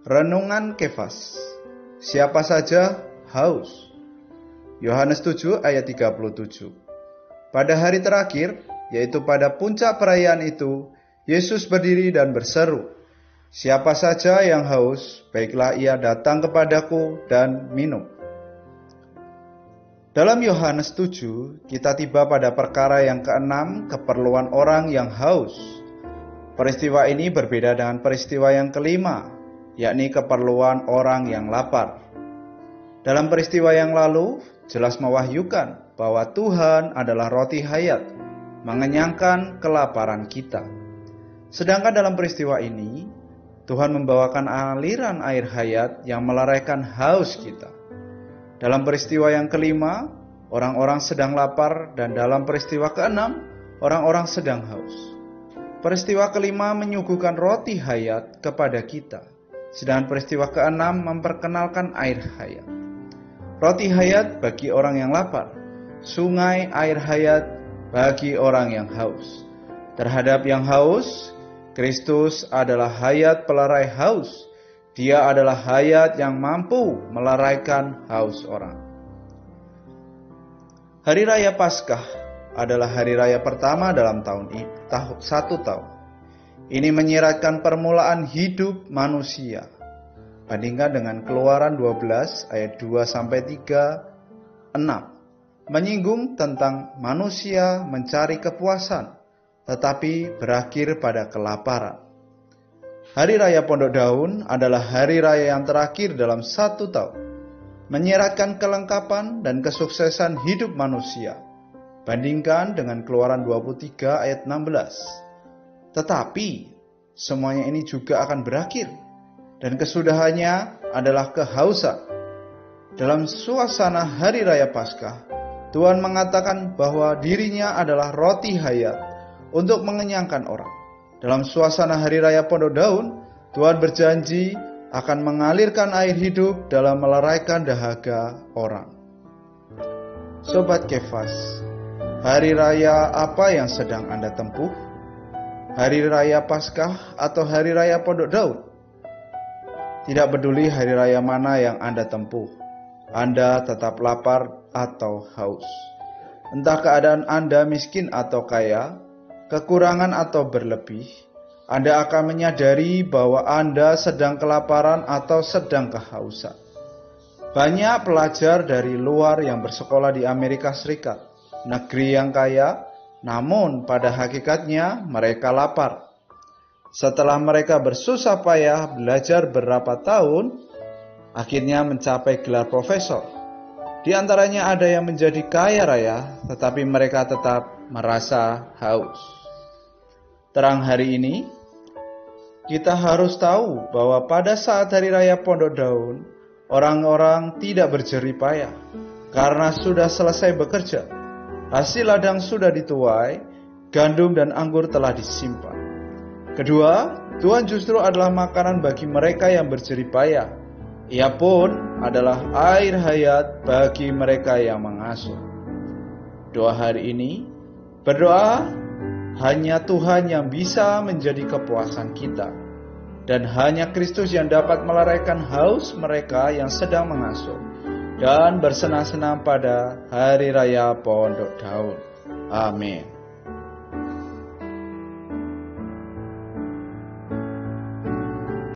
Renungan Kefas. Siapa saja haus? Yohanes 7 ayat 37. Pada hari terakhir, yaitu pada puncak perayaan itu, Yesus berdiri dan berseru, Siapa saja yang haus, baiklah ia datang kepadaku dan minum. Dalam Yohanes 7, kita tiba pada perkara yang keenam, keperluan orang yang haus. Peristiwa ini berbeda dengan peristiwa yang kelima, yakni keperluan orang yang lapar. Dalam peristiwa yang lalu, jelas mewahyukan bahwa Tuhan adalah roti hayat, mengenyangkan kelaparan kita. Sedangkan dalam peristiwa ini, Tuhan membawakan aliran air hayat yang meleraikan haus kita. Dalam peristiwa yang kelima, orang-orang sedang lapar dan dalam peristiwa keenam, orang-orang sedang haus. Peristiwa kelima menyuguhkan roti hayat kepada kita Sedangkan peristiwa keenam memperkenalkan air hayat. Roti hayat bagi orang yang lapar, sungai air hayat bagi orang yang haus. Terhadap yang haus, Kristus adalah hayat pelerai haus. Dia adalah hayat yang mampu melaraikan haus orang. Hari Raya Paskah adalah hari raya pertama dalam tahun ini, satu tahun. Ini menyiratkan permulaan hidup manusia. Bandingkan dengan Keluaran 12 ayat 2 sampai 3 6 menyinggung tentang manusia mencari kepuasan tetapi berakhir pada kelaparan. Hari Raya Pondok Daun adalah hari raya yang terakhir dalam satu tahun, menyiratkan kelengkapan dan kesuksesan hidup manusia. Bandingkan dengan Keluaran 23 ayat 16. Tetapi semuanya ini juga akan berakhir dan kesudahannya adalah kehausan. Dalam suasana hari raya Paskah, Tuhan mengatakan bahwa dirinya adalah roti hayat untuk mengenyangkan orang. Dalam suasana hari raya Pondok Daun, Tuhan berjanji akan mengalirkan air hidup dalam meleraikan dahaga orang. Sobat Kefas, hari raya apa yang sedang Anda tempuh? Hari raya Paskah atau hari raya Pondok Daud. Tidak peduli hari raya mana yang Anda tempuh, Anda tetap lapar atau haus. Entah keadaan Anda miskin atau kaya, kekurangan atau berlebih, Anda akan menyadari bahwa Anda sedang kelaparan atau sedang kehausan. Banyak pelajar dari luar yang bersekolah di Amerika Serikat, negeri yang kaya, namun pada hakikatnya mereka lapar. Setelah mereka bersusah payah belajar berapa tahun, akhirnya mencapai gelar profesor. Di antaranya ada yang menjadi kaya raya, tetapi mereka tetap merasa haus. Terang hari ini, kita harus tahu bahwa pada saat hari raya Pondok Daun, orang-orang tidak berjerih payah karena sudah selesai bekerja Hasil ladang sudah dituai, gandum dan anggur telah disimpan. Kedua, Tuhan justru adalah makanan bagi mereka yang berjerih payah. Ia pun adalah air hayat bagi mereka yang mengasuh. Doa hari ini, berdoa hanya Tuhan yang bisa menjadi kepuasan kita. Dan hanya Kristus yang dapat meleraikan haus mereka yang sedang mengasuh dan bersenang-senang pada hari raya Pondok Daun. Amin.